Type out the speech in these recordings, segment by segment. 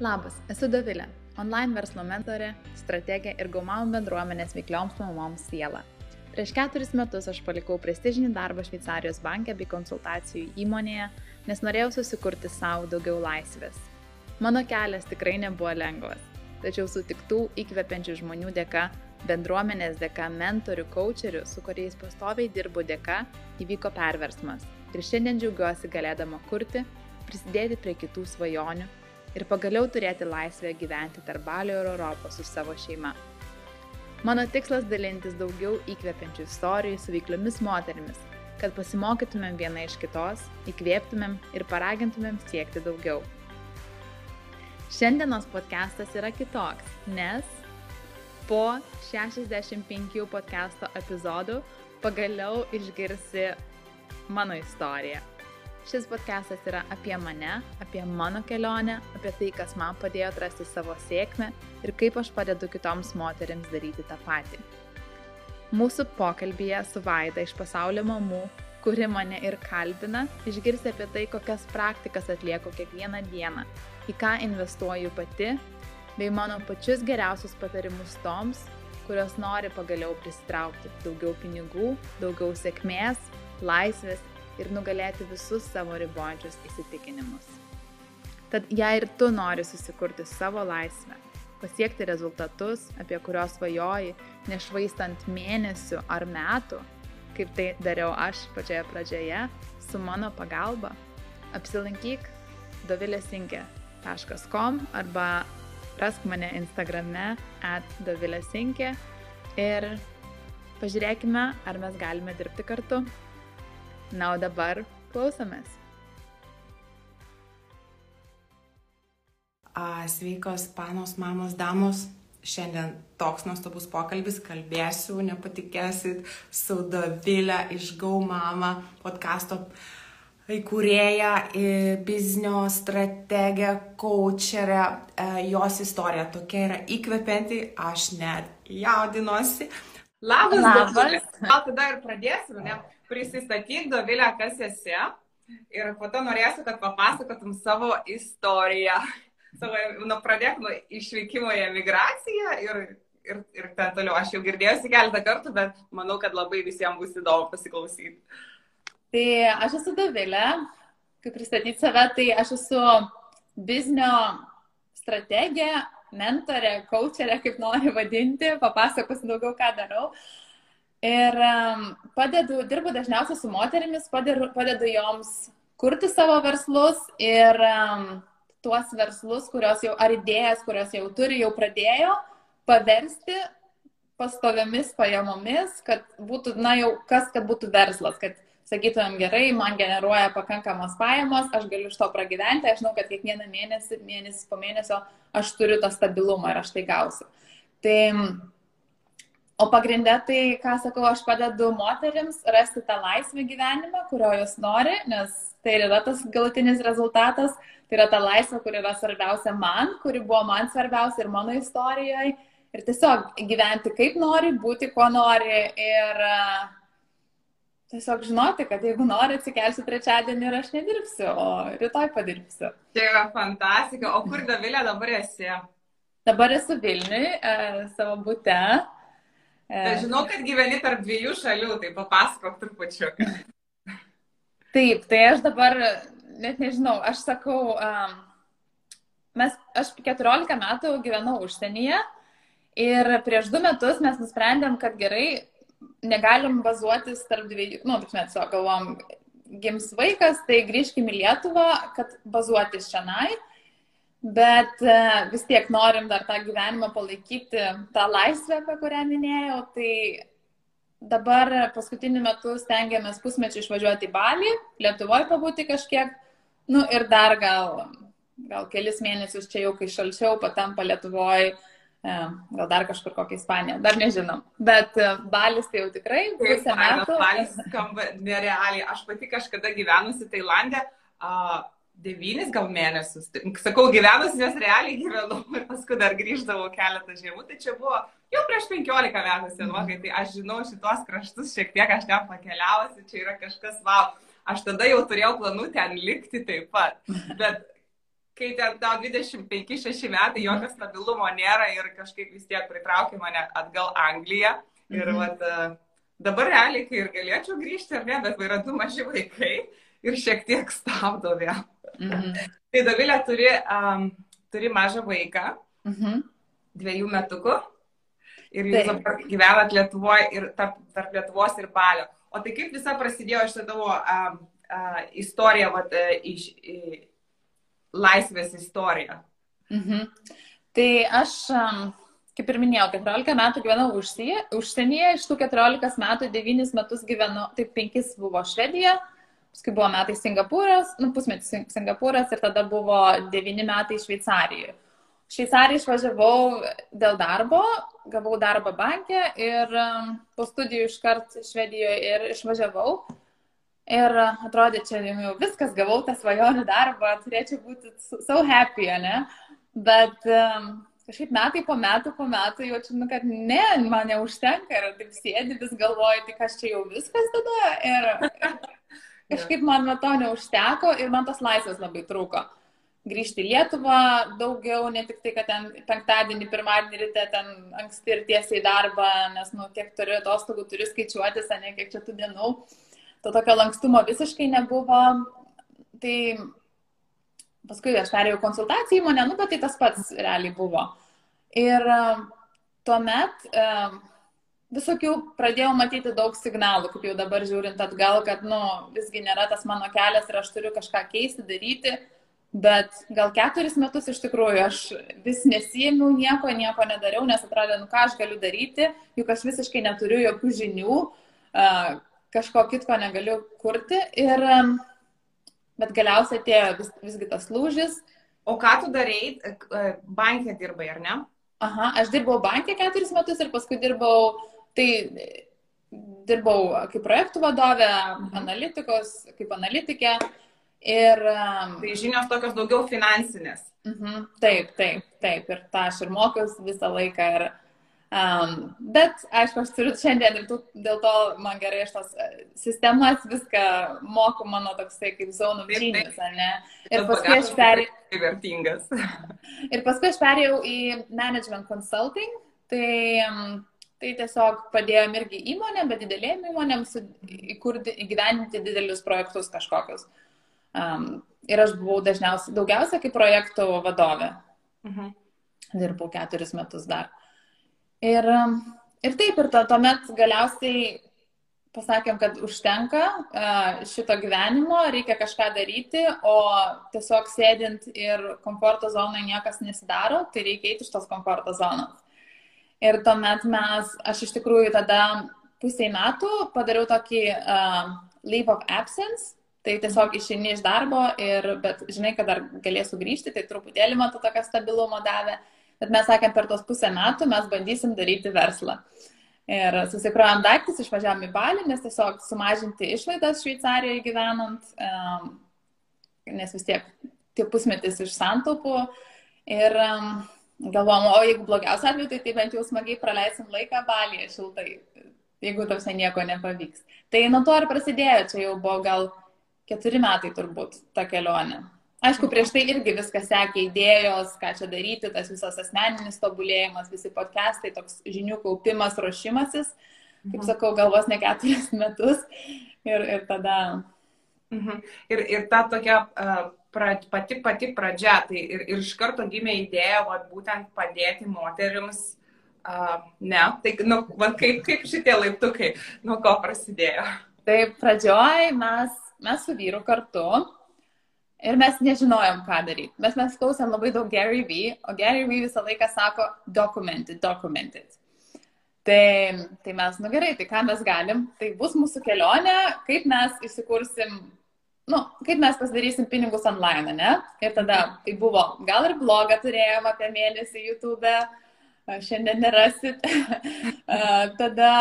Labas, esu Davilė, online verslo mentorė, strategė ir Gaumam bendruomenės veiklioms mamoms siela. Prieš keturis metus aš palikau prestižinį darbą Šveicarijos banke bei konsultacijų įmonėje, nes norėjau susikurti savo daugiau laisvės. Mano kelias tikrai nebuvo lengvas, tačiau sutiktų įkvepiančių žmonių dėka, bendruomenės dėka, mentorių, coacherių, su kuriais pastoviai dirbu dėka, įvyko perversmas. Ir šiandien džiaugiuosi galėdama kurti, prisidėti prie kitų svajonių ir pagaliau turėti laisvę gyventi tarp Balio ir Europos su savo šeima. Mano tikslas dalintis daugiau įkvepiančių istorijų su veikliomis moterimis, kad pasimokytumėm viena iš kitos, įkvėptumėm ir paragintumėm siekti daugiau. Šiandienos podcastas yra kitoks, nes po 65 podcasto epizodų pagaliau išgirsi mano istoriją Šis podcastas yra apie mane, apie mano kelionę, apie tai, kas man padėjo atrasti savo sėkmę ir kaip aš padedu kitoms moteriams daryti tą patį. Mūsų pokalbėje su Vaida iš pasaulio mamų, kuri mane ir kalbina, išgirsti apie tai, kokias praktikas atlieku kiekvieną dieną, į ką investuoju pati, bei mano pačius geriausius patarimus toms, kurios nori pagaliau prisitraukti daugiau pinigų, daugiau sėkmės, laisvės ir nugalėti visus savo ribojančius įsitikinimus. Tad jei ir tu nori susikurti savo laisvę, pasiekti rezultatus, apie kuriuos svajoji, nešvaistant mėnesių ar metų, kaip tai dariau aš pačioje pradžioje, su mano pagalba, apsilankyk dovilesinkė.com arba rask mane Instagrame at dovilesinkė ir pažiūrėkime, ar mes galime dirbti kartu. Na, o dabar klausomės. Sveikos, panos, mamos, damos. Šiandien toks nuostabus pokalbis, kalbėsiu, nepatikėsit, su Dovilė iš Gau Mama podkasto įkūrėja, biznio strategė, coacherė. E, jos istorija tokia yra įkvepianti, aš net jaudinuosi. Labas, Labas. Gal tada ir pradėsime, ne? Prisistatyk, Dovilė, kas esi. Ir po to norėsiu, kad papasakotum savo istoriją. Savo, nu, pradėk nuo išvykimo į emigraciją ir, ir, ir ten toliau. Aš jau girdėjusi keletą kartų, bet manau, kad labai visiems bus įdomu pasiklausyti. Tai aš esu Dovilė, kaip pristatyti save, tai aš esu biznio strategė, mentorė, coacherė, kaip nori vadinti, papasakosiu daugiau, ką darau. Uh, Ir padedu, dirbu dažniausiai su moterimis, padedu, padedu joms kurti savo verslus ir um, tuos verslus, kurios jau, ar idėjas, kurios jau turi, jau pradėjo, paversti pastoviomis pajamomis, kad būtų, na jau kas, kad būtų verslas, kad sakytumėm gerai, man generuoja pakankamas pajamos, aš galiu iš to pragyventi, aš žinau, kad kiekvieną mėnesį, mėnesį po mėnesio aš turiu tą stabilumą ir aš tai gausiu. Tai O pagrindė tai, ką sakau, aš padedu moteriams rasti tą laisvę gyvenime, kurio jos nori, nes tai yra tas galutinis rezultatas, tai yra ta laisvė, kuri yra svarbiausia man, kuri buvo man svarbiausia ir mano istorijoje. Ir tiesiog gyventi kaip nori, būti kuo nori ir uh, tiesiog žinoti, kad jeigu nori, atsikelsiu trečiadienį ir aš nedirbsiu, o rytoj padirbsiu. Tai yra fantastika. O kur Davilė dabar esi? Dabar esu Vilniui, uh, savo būte. Žinau, kad gyveni tarp dviejų šalių, tai papasakok trupučiu. Taip, tai aš dabar net nežinau, aš sakau, um, mes, aš 14 metų gyvenau užsienyje ir prieš du metus mes nusprendėm, kad gerai, negalim bazuotis tarp dviejų, nu, taip mes galvom, gims vaikas, tai grįžkim į Lietuvą, kad bazuotis šiandien Bet e, vis tiek norim dar tą gyvenimą palaikyti, tą laisvę, apie kurią minėjau. Tai dabar paskutiniu metu stengiamės pusmečių išvažiuoti į Balį, Lietuvoje pabūti kažkiek, nu ir dar gal, gal kelis mėnesius čia jau, kai šalčiau, patampa Lietuvoje, gal dar kažkur kokią Ispaniją, dar nežinom. Bet e, Balis tai jau tikrai pusę metų. Balis skamba nerealiai. Aš pati kažkada gyvenusi Tailandė. Uh, devynis gal mėnesius. Sakau, gyvenus, nes realiai gyvenau ir paskui dar grįždavau keletą žiemų. Tai čia buvo jau prieš 15 metų senokai, tai aš žinau šitos kraštus šiek tiek, aš ten pakeliausi, čia yra kažkas, wow. Aš tada jau turėjau planų ten likti taip pat. Bet kai ten tau 25-6 metai, jokio stabilumo nėra ir kažkaip vis tiek pritraukė mane atgal Angliją. Ir mhm. vat, e, dabar realiai, kai ir galėčiau grįžti, ar ne, bet yra du maži vaikai ir šiek tiek stabdo vėl. Mhm. tai Davilė turi, um, turi mažą vaiką, mhm. dviejų metukų. Ir jūs dabar gyvenat Lietuvoje ir tarp, tarp Lietuvos ir Balio. O tai kaip visa prasidėjo šitą tavo um, uh, istoriją, vat, uh, iš, uh, laisvės istoriją? Mhm. Tai aš, um, kaip ir minėjau, 14 metų gyvenau užsienyje, iš tų 14 metų 9 metus gyvenau, tai 5 buvo Švedija, paskui buvo metai Singapūras, nu pusmetis Singapūras ir tada buvo 9 metai Šveicarijoje. Šveicariją išvažiavau dėl darbo, gavau darbą bankė ir um, po studijų iškart Švedijoje ir išvažiavau. Ir atrodė, čia jau viskas, gavau tą svajonių darbą, turėčiau būti so happy, ne? Bet um, kažkaip metai po metų, po metų jaučiu, nu, kad ne, man neužtenka ir taip sėdi, vis galvoju, tai kas čia jau viskas tada. Ir kažkaip man to neužteko ir man tos laisvės labai trūko. Grįžti į Lietuvą daugiau, ne tik tai, kad ten penktadienį, pirmadienį ryte ten anksti ir tiesiai į darbą, nes, nu, kiek turiu atostogų, turiu skaičiuotis, ne kiek čia tų dienų. To tokio lankstumo visiškai nebuvo. Tai paskui aš perėjau konsultaciją įmonę, nu, bet tai tas pats realiai buvo. Ir e, tuomet e, visokių pradėjau matyti daug signalų, kaip jau dabar žiūrint atgal, kad, nu, visgi nėra tas mano kelias ir aš turiu kažką keisti, daryti. Bet gal keturis metus iš tikrųjų aš vis nesijėmiau nieko, nieko nedariau, nes atrodė, nu ką aš galiu daryti, juk aš visiškai neturiu jokių žinių, kažko kitko negaliu kurti. Ir, bet galiausiai atėjo vis, visgi tas lūžis. O ką tu darei, e, bankė dirbai, ar ne? Aha, aš dirbau bankė keturis metus ir paskui dirbau, tai dirbau kaip projektų vadovė, analitikos, kaip analitikė. Ir, tai žinios tokios daugiau finansinės. Uh mhm, -huh, taip, taip, taip. Ir tą aš ir mokiausi visą laiką. Ir, Um, bet, aišku, aš turiu šiandien ir tų, dėl to man gerai iš tos e, sistemas viską moku mano toksai kaip zonų ar ne? Ir paskui aš perėjau. Ir paskui aš perėjau į management consulting, tai, tai tiesiog padėjom irgi įmonėm, bet didelėm įmonėm įgyveninti didelius projektus kažkokius. Um, ir aš buvau dažniausiai, daugiausia kaip projektų vadovė. Mhm. Dirbau keturis metus dar. Ir, ir taip, ir to, tuomet galiausiai pasakėm, kad užtenka šito gyvenimo, reikia kažką daryti, o tiesiog sėdint ir komforto zonoje niekas nesidaro, tai reikia eiti iš tos komforto zonos. Ir tuomet mes, aš iš tikrųjų tada pusiai metų padariau tokį uh, leave of absence, tai tiesiog išeini iš darbo ir, bet žinai, kad dar galėsiu grįžti, tai truputėlį man to tokio stabilumo davė. Bet mes sakėm, per tos pusę metų mes bandysim daryti verslą. Ir susikrovėm daiktus, išvažiavam į Balį, nes tiesiog sumažinti išlaidas Šveicarijoje gyvenant, um, nes vis tiek tie pusmetis iš santaupų. Ir um, galvom, o jeigu blogiausia atveju, tai, tai bent jau smagiai praleisim laiką Balyje šiltai, jeigu tavse nieko nepavyks. Tai nuo to ir prasidėjo, čia jau buvo gal keturi metai turbūt ta kelionė. Aišku, prieš tai irgi viskas sekė idėjos, ką čia daryti, tas visas asmeninis tobulėjimas, visi podcastai, toks žinių kaupimas, ruošimasis, kaip mhm. sakau, galvos ne keturis metus. Ir, ir tada. Mhm. Ir, ir ta tokia uh, pra, pati pati pradžia, tai ir, ir iš karto gimė idėja, va, būtent padėti moteriams. Uh, ne, tai, nu, va, kaip, kaip šitie laiptukai, nuo ko prasidėjo? Tai pradžioj mes, mes su vyru kartu Ir mes nežinojom, ką daryti. Mes, mes klausėm labai daug Gary V, o Gary V visą laiką sako documented, documented. Tai, tai mes, nu gerai, tai ką mes galim, tai bus mūsų kelionė, kaip mes įsikursim, nu, kaip mes pasidarysim pinigus online, ne? Ir tada tai buvo, gal ir blogą turėjom apie mėnesį YouTube, šiandien nerasit. tada,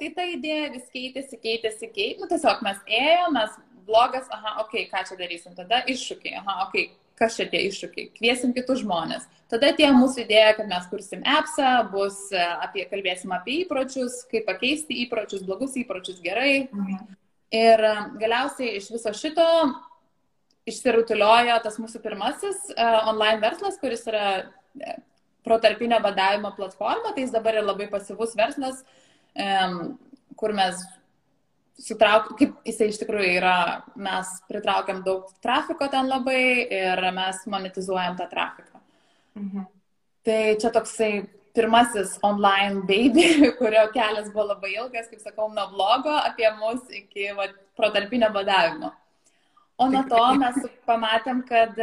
tai ta idėja vis keitėsi, keitėsi, keitėsi, nu tiesiog mes ėjome, mes blogas, aha, okei, okay, ką čia darysim, tada iššūkiai, aha, okei, okay, kas čia tie iššūkiai, kviesim kitus žmonės. Tada tie mūsų idėja, kad mes kursim appsą, bus apie, kalbėsim apie įpročius, kaip pakeisti įpročius, blogus įpročius gerai. Mhm. Ir e, galiausiai iš viso šito išsirutuliojo tas mūsų pirmasis uh, online verslas, kuris yra uh, protarpinio badavimo platforma, tai jis dabar yra labai pasyvus verslas, kur mes sutrauk, kaip jisai iš tikrųjų yra, mes pritraukiam daug trafiko ten labai ir mes monetizuojam tą trafiką. Mhm. Tai čia toksai pirmasis online baby, kurio kelias buvo labai ilgas, kaip sakau, nuo blogo apie mus iki va, protarpinio badavimo. O nuo to mes pamatėm, kad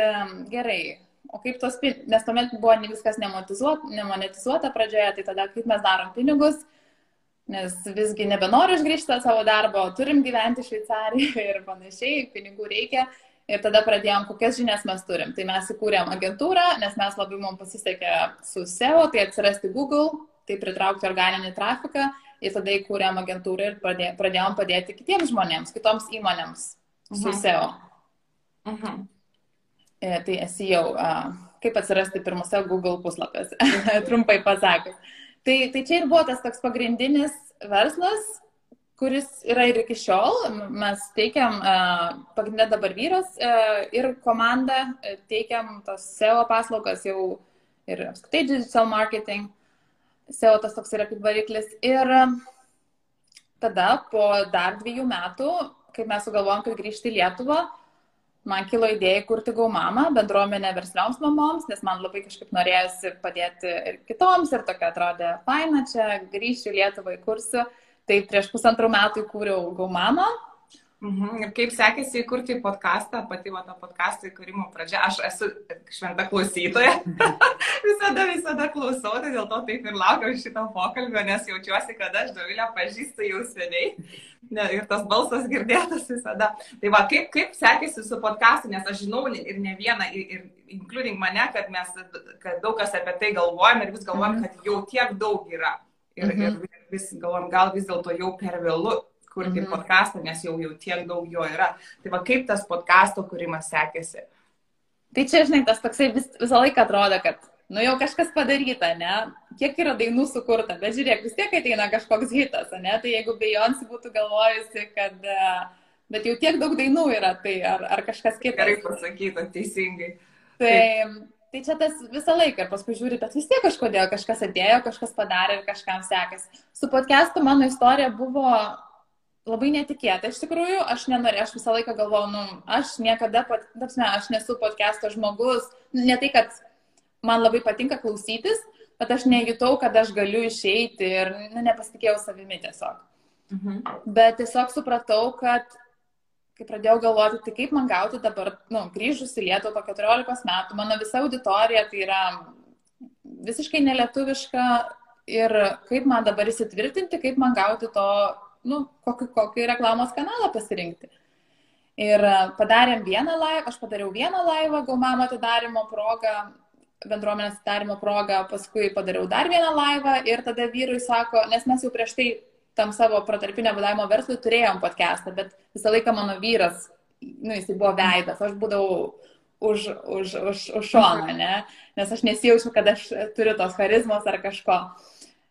gerai, o kaip tos, nes tuomet buvo viskas nemonetizuota pradžioje, tai tada kaip mes darom pinigus, nes visgi nebenoriu išgrįžti savo darbo, turim gyventi Šveicarijoje ir panašiai, pinigų reikia. Ir tada pradėjom, kokias žinias mes turim. Tai mes įkūrėm agentūrą, nes mes labai mums pasisekė su SEO, tai atsirasti Google, tai pritraukti organinį trafiką. Ir tada įkūrėm agentūrą ir pradėjom padėti kitiems žmonėms, kitoms įmonėms su -huh. SEO. Mhm. e, tai uh, kaip atsirasti pirmose Google puslapiuose, trumpai pasakius. Tai, tai čia ir buvo tas toks pagrindinis verslas, kuris yra ir iki šiol. Mes teikiam, pagrindė dabar vyras ir komanda, teikiam tos SEO paslaugas jau ir apskritai digital marketing. SEO tas toks yra kaip variklis. Ir tada po dar dviejų metų, kai mes sugalvojom, kad grįžti į Lietuvą, man kilo idėja kurti gaumamą, bendruomenę verslioms mamoms, nes man labai kažkaip norėjosi padėti ir kitoms ir tokia atrodė, faina, čia grįšiu Lietuvai kursiu. Tai prieš pusantrų metų įkūriau gaumamą, Mhm. Ir kaip sekėsi įkurti podcastą, pati va to podcast'o įkūrimo pradžia, aš esu šventa klausytoja, visada, visada klausau, tai dėl to taip ir laukiau šito pokalbio, nes jaučiuosi, kad aš Dovilę pažįstu jau seniai ne, ir tas balsas girdėtas visada. Tai va, kaip, kaip sekėsi su podcastu, nes aš žinau ir ne vieną, ir, ir including mane, kad mes, kad daug kas apie tai galvojam ir vis galvojam, mhm. kad jau tiek daug yra. Ir, mhm. ir vis galvojam, gal vis dėlto jau per vėlų kurti mhm. podcastą, nes jau, jau tiek daug jo yra. Tai va kaip tas podcasto kūrimas sekėsi? Tai čia, žinai, tas toksai vis, visą laiką atrodo, kad, nu jau kažkas padaryta, ne? Kiek yra dainų sukurta, bet žiūrėk, vis tiek ateina kažkoks hitas, ne? Tai jeigu Beyoncé būtų galvojusi, kad, e, bet jau tiek daug dainų yra, tai ar, ar kažkas kitas. Gerai pasakyta, teisingai. Tai, tai čia tas visą laiką ir paskui žiūri, bet vis tiek kažkodėl kažkas atėjo, kažkas padarė ir kažkam sekasi. Su podcastu mano istorija buvo labai netikėta. Iš tikrųjų, aš nenorėjau, aš visą laiką galvojau, nu, aš niekada, pat, tapsime, aš nesu podcast'o žmogus, ne tai, kad man labai patinka klausytis, bet aš nejutau, kad aš galiu išeiti ir nu, nepasitikėjau savimi tiesiog. Mhm. Bet tiesiog supratau, kad kai pradėjau galvoti, tai kaip man gauti dabar, nu, grįžus į Lietuvą po 14 metų, mano visa auditorija tai yra visiškai nelietuviška ir kaip man dabar įsitvirtinti, kaip man gauti to nu, kokį, kokį reklamos kanalą pasirinkti. Ir padarėm vieną laivą, aš padariau vieną laivą, gaumamo atidarimo progą, bendruomenės atidarimo progą, paskui padariau dar vieną laivą ir tada vyrui sako, nes mes jau prieš tai tam savo protarpinio vadavimo verslui turėjom podcastą, bet visą laiką mano vyras, nu, jis buvo veidas, aš būdavau už, už, už, už šoną, ne? nes aš nesijaučiu, kad aš turiu tos charizmos ar kažko,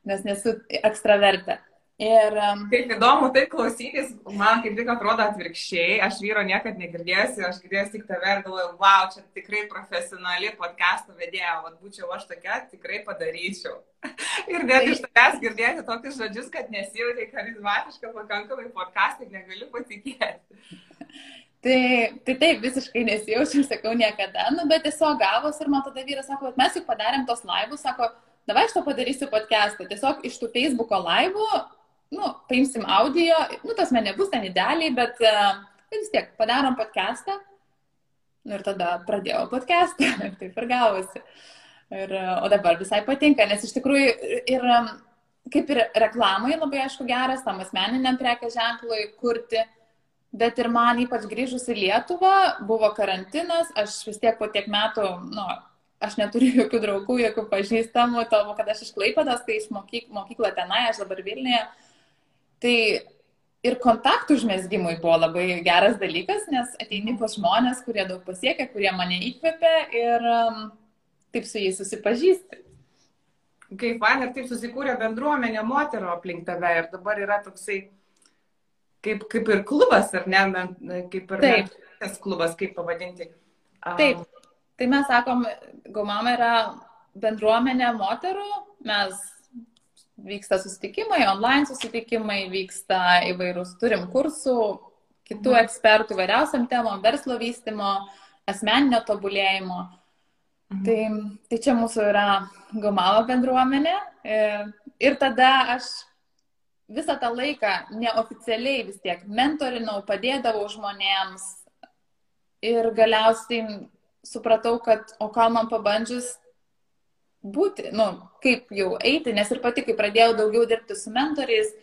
nes nesu ekstravertė. Ir, um, kaip įdomu tai klausytis, man kaip tik atrodo atvirkščiai, aš vyro niekada negirdėsiu, aš girdėsiu tik tave ir galvoju, wow, čia tikrai profesionali podcast'o vedėja, o būčiau aš tokia, tikrai padaryčiau. ir net iš tavęs girdėti tokius žodžius, kad nesijautai charizmatiška pakankamai podcast'ai, negaliu patikėti. Tai, tai taip, visiškai nesijaučiu, sakau, niekada, nu, bet tiesiog gavos ir man tada vyras sako, mes juk padarėm tos laivus, sako, davai aš to padarysiu podcast'ą. Tiesiog iš tų Facebook'o laivų nu, paimsim audio, nu, tas man nebus ten idealiai, bet uh, vis tiek padarom podcastą. Nu, ir tada pradėjau podcastą, taip ir gavosi. Ir, o dabar visai patinka, nes iš tikrųjų ir kaip ir reklamai labai aišku geras, tam asmeniniam prekės ženklui kurti, bet ir man ypač grįžus į Lietuvą, buvo karantinas, aš vis tiek po tiek metų, nu, aš neturiu jokių draugų, jokių pažįstamų, to, kad aš iš Klaipadas, tai iš mokyk, mokyklo tenai, aš dabar Vilniuje, Tai ir kontaktų užmėsgymui buvo labai geras dalykas, nes ateini pas žmonės, kurie daug pasiekia, kurie mane įkvepia ir um, taip su jais susipažįsti. Kaip man ir taip susikūrė bendruomenė moterų aplink tave ir dabar yra toksai kaip, kaip ir klubas, ar ne, kaip ir tas klubas, kaip pavadinti. Um, Taip, tai mes sakom, Gaumama yra bendruomenė moterų, mes vyksta susitikimai, online susitikimai, vyksta įvairūs, turim kursų, kitų mhm. ekspertų įvairiausiam temom, verslo vystimo, asmeninio tobulėjimo. Mhm. Tai, tai čia mūsų yra Gumalo bendruomenė. Ir, ir tada aš visą tą laiką neoficialiai vis tiek mentorinau, padėdavau žmonėms. Ir galiausiai supratau, kad o ką man pabandžius būti, nu, kaip jau eiti, nes ir pati, kai pradėjau daugiau dirbti su mentoriais,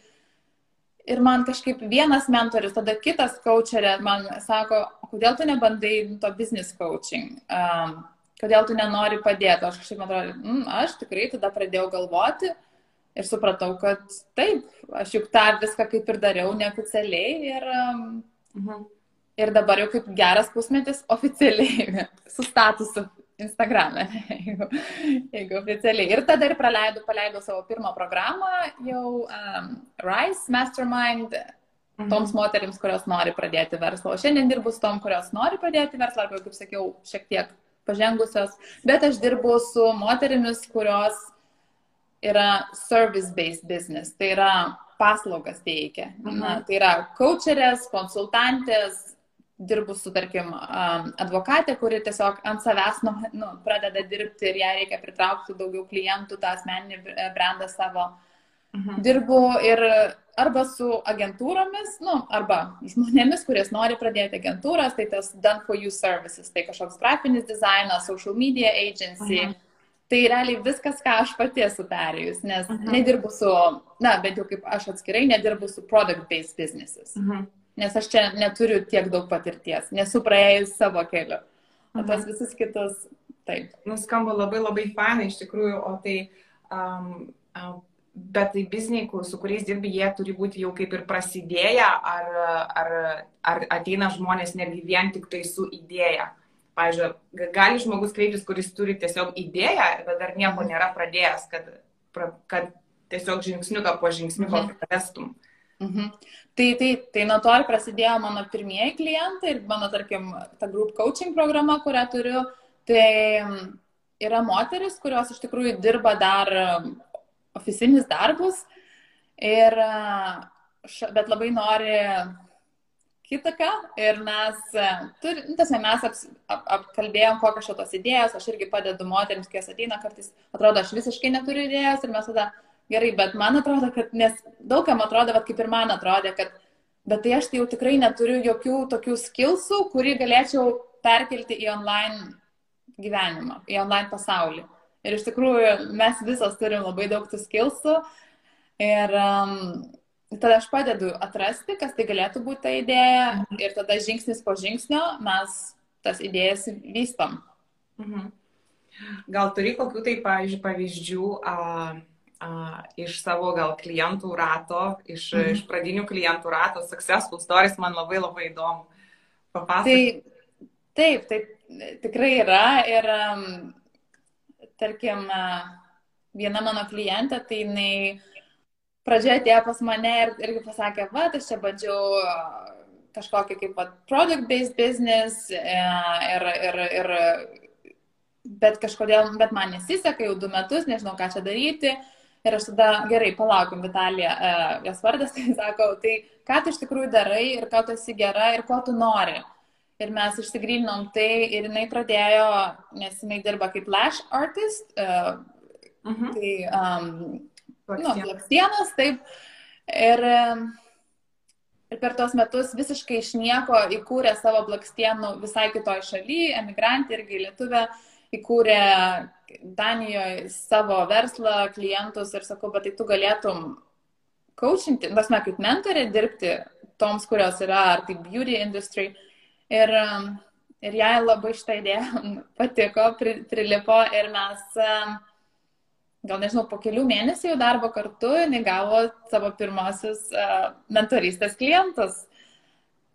ir man kažkaip vienas mentorius, tada kitas coacherė man sako, kodėl tu nebandai to business coaching, um, kodėl tu nenori padėti. Aš kažkaip, man atrodo, mm, aš tikrai tada pradėjau galvoti ir supratau, kad taip, aš juk tą viską kaip ir dariau neoficialiai ir, um, mhm. ir dabar jau kaip geras pusmetis oficialiai su statusu Instagram'e, jeigu, jeigu oficialiai. Ir tada ir praleidau, paleidau savo pirmą programą, jau um, Rise Mastermind, mhm. toms moteriams, kurios nori pradėti verslą. O šiandien dirbu su tom, kurios nori pradėti verslą, arba, kaip sakiau, šiek tiek pažengusios, bet aš dirbu su moterimis, kurios yra service-based business, tai yra paslaugas teikia. Mhm. Na, tai yra coacherės, konsultantės, dirbu su, tarkim, advokatė, kuri tiesiog ant savęs nu, nu, pradeda dirbti ir ją reikia pritraukti daugiau klientų, tą asmeninį brandą savo. Mhm. Dirbu ir arba su agentūromis, nu, arba žmonėmis, kurie nori pradėti agentūras, tai tas done for you services, tai kažkoks grafinis dizainas, social media agency. Mhm. Tai realiai viskas, ką aš pati esu perėjus, nes mhm. nedirbu su, na, bent jau kaip aš atskirai, nedirbu su product-based businesses. Mhm nes aš čia neturiu tiek daug patirties, nesu praėjus savo keliu. O tas visus kitus, taip. Nuskamba labai labai fainai iš tikrųjų, o tai, um, um, bet tai bizniai, su kuriais dirbi, jie turi būti jau kaip ir prasidėję, ar, ar, ar ateina žmonės netgi vien tik tai su idėja. Pavyzdžiui, gali žmogus kreiptis, kuris turi tiesiog idėją, bet dar nieko nėra pradėjęs, kad, kad tiesiog žingsniuką po žingsniuko mhm. pravestum. Mhm. Tai, tai, tai nuo to ir prasidėjo mano pirmieji klientai ir mano, tarkim, ta group coaching programa, kurią turiu, tai mm, yra moteris, kurios iš tikrųjų dirba dar mm, oficinius darbus, ir, bet labai nori kitoką ir mes, tur, nu, tas, mes ap, ap, apkalbėjom, kokios šitos idėjos, aš irgi padedu moteriams, kai jos ateina, kartais atrodo, aš visiškai neturiu idėjos ir mes tada gerai, bet man atrodo, kad, nes daugam atrodo, va, kaip ir man atrodė, kad, bet tai aš tai jau tikrai neturiu jokių tokių skilsų, kurį galėčiau perkelti į online gyvenimą, į online pasaulį. Ir iš tikrųjų mes visos turim labai daug tų skilsų. Ir um, tada aš padedu atrasti, kas tai galėtų būti ta idėja. Mhm. Ir tada žingsnis po žingsnio mes tas idėjas vystom. Mhm. Gal turi kokių tai, pavyzdžiui, pavyzdžių, a, a, iš savo gal klientų rato, iš, mhm. iš pradinių klientų rato, successful stories man labai labai įdomu. Papasakok. Tai, taip, taip, tikrai yra ir, um, tarkim, viena mano klientė, tai jinai pradžioje atėjo pas mane ir irgi pasakė, va, aš čia bandžiau kažkokį kaip va, product-based business e, ir, ir, ir bet kažkodėl, bet man nesiseka jau du metus, nežinau, ką čia daryti. Ir aš tada, gerai, palaukim, Vitalija, uh, jos vardas, tai sako, tai ką tu iš tikrųjų darai ir ką tu esi gera ir ko tu nori. Ir mes išsigryninom tai ir jinai pradėjo, nes jinai dirba kaip lash artist, uh, uh -huh. tai, um, nu, blakstienas, taip. Ir, ir per tuos metus visiškai iš nieko įkūrė savo blakstienų visai kitoj šalyje, emigrantė irgi lietuvė, įkūrė Danijoje savo verslą, klientus ir sakau, bet tai tu galėtum coachinti, tas mes kaip mentorė dirbti toms, kurios yra, ar tai beauty industry. Ir, um, ir jai labai šitą idėją patiko, pri, prilipo ir mes, um, gal nežinau, po kelių mėnesių darbo kartu jinai gavo savo pirmosius uh, mentorystės klientus.